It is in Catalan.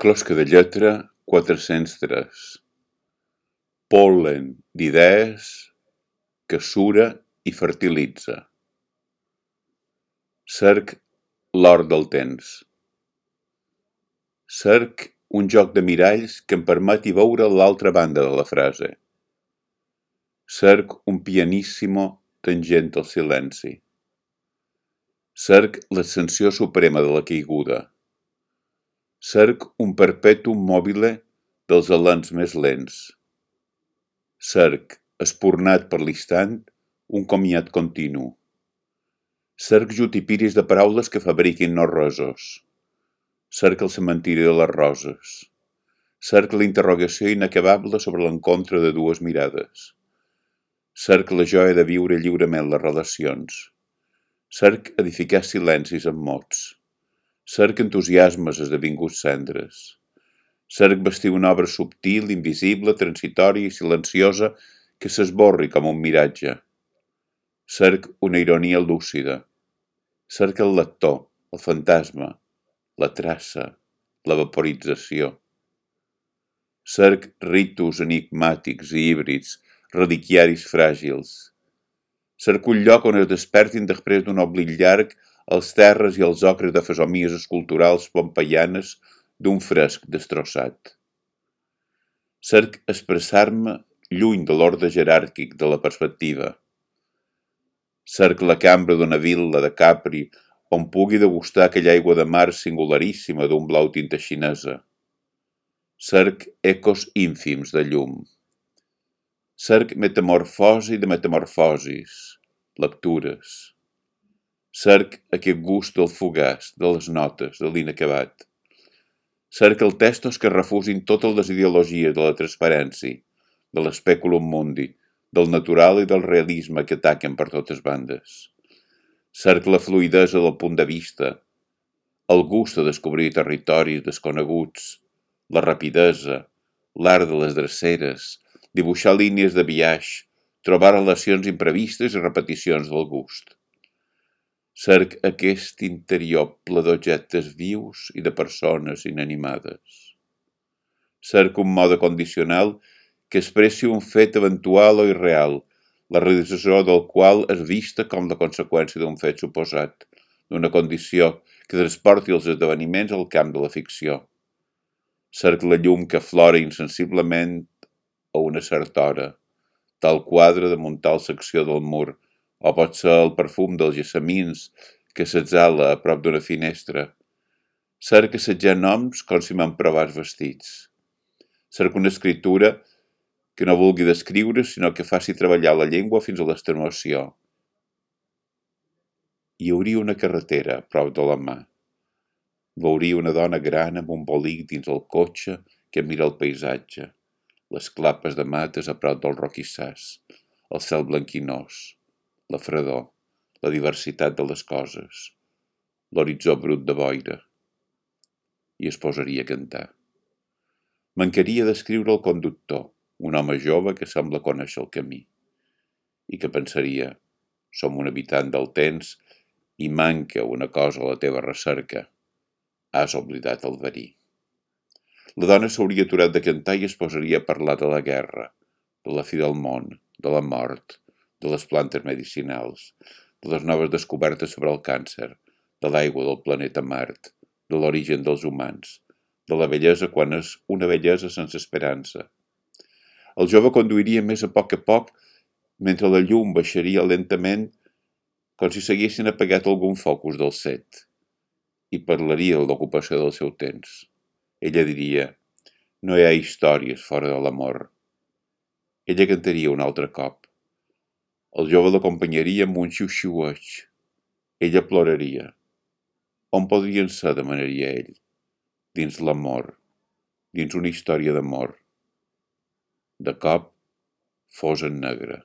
Closca de lletra quatre-cents tres. Pol·len d'idees que sura i fertilitza. Cerc l'or del temps. Cerc un joc de miralls que em permeti veure l'altra banda de la frase. Cerc un pianissimo tangent al silenci. Cerc l'ascensió suprema de la caiguda. Cerc un perpetuum mobile dels alens més lents. Cerc, espurnat per l'instant, un comiat continu. Cerc jutipiris de paraules que fabriquin no roses. Cerc el cementiri de les roses. Cerc la interrogació inacabable sobre l'encontre de dues mirades. Cerc la joia de viure lliurement les relacions. Cerc edificar silencis amb mots. Cerc entusiasmes esdevinguts cendres. Cerc vestir una obra subtil, invisible, transitòria i silenciosa que s'esborri com un miratge. Cerc una ironia lúcida. Cerc el lector, el fantasma, la traça, la vaporització. Cerc ritus enigmàtics i híbrids, reliquiaris fràgils. Cerc un lloc on es despertin després d'un oblit llarg els terres i els ocres de fesomies esculturals pompeianes d'un fresc destrossat. Cerc expressar-me lluny de l'ordre jeràrquic de la perspectiva. Cerc la cambra d'una vil·la de Capri on pugui degustar aquella aigua de mar singularíssima d'un blau tinta xinesa. Cerc ecos ínfims de llum. Cerc metamorfosi de metamorfosis, lectures. Cerc aquest gust del fugaç, de les notes, de l'inacabat. Cerc el testos que refusin totes les ideologies de la transparència, de l'espèculum mundi, del natural i del realisme que ataquen per totes bandes. Cerc la fluidesa del punt de vista, el gust de descobrir territoris desconeguts, la rapidesa, l'art de les dreceres, dibuixar línies de viatge, trobar relacions imprevistes i repeticions del gust. Cerc aquest interior ple d'objectes vius i de persones inanimades. Cerc un mode condicional que expressi un fet eventual o irreal, la realització del qual és vista com la conseqüència d'un fet suposat, d'una condició que transporti els esdeveniments al camp de la ficció. Cerc la llum que flora insensiblement a una certa hora, tal quadre de muntar la secció del mur, o pot ser el perfum dels gessamins que s'exhala a prop d'una finestra. Cerca assetjar noms com si me'n provàs vestits. Cerca una escritura que no vulgui descriure, sinó que faci treballar la llengua fins a l'extenuació. Hi hauria una carretera a prop de la mà. Veuria una dona gran amb un bolic dins el cotxe que mira el paisatge, les clapes de mates a prop del roquissàs, el cel blanquinós la fredor, la diversitat de les coses, l'horitzó brut de boira. I es posaria a cantar. Mancaria d'escriure el conductor, un home jove que sembla conèixer el camí, i que pensaria, som un habitant del temps i manca una cosa a la teva recerca. Has oblidat el verí. La dona s'hauria aturat de cantar i es posaria a parlar de la guerra, de la fi del món, de la mort, de les plantes medicinals, de les noves descobertes sobre el càncer, de l'aigua del planeta Mart, de l'origen dels humans, de la bellesa quan és una bellesa sense esperança. El jove conduiria més a poc a poc mentre la llum baixaria lentament com si s'haguessin apagat algun focus del set i parlaria de l'ocupació del seu temps. Ella diria, no hi ha històries fora de l'amor. Ella cantaria un altre cop. El jove l'acompanyaria amb un xiu-xiueig. Ella ploraria. On podrien ser, demanaria ell? Dins l'amor, dins una història d'amor. De cop, fos en negre.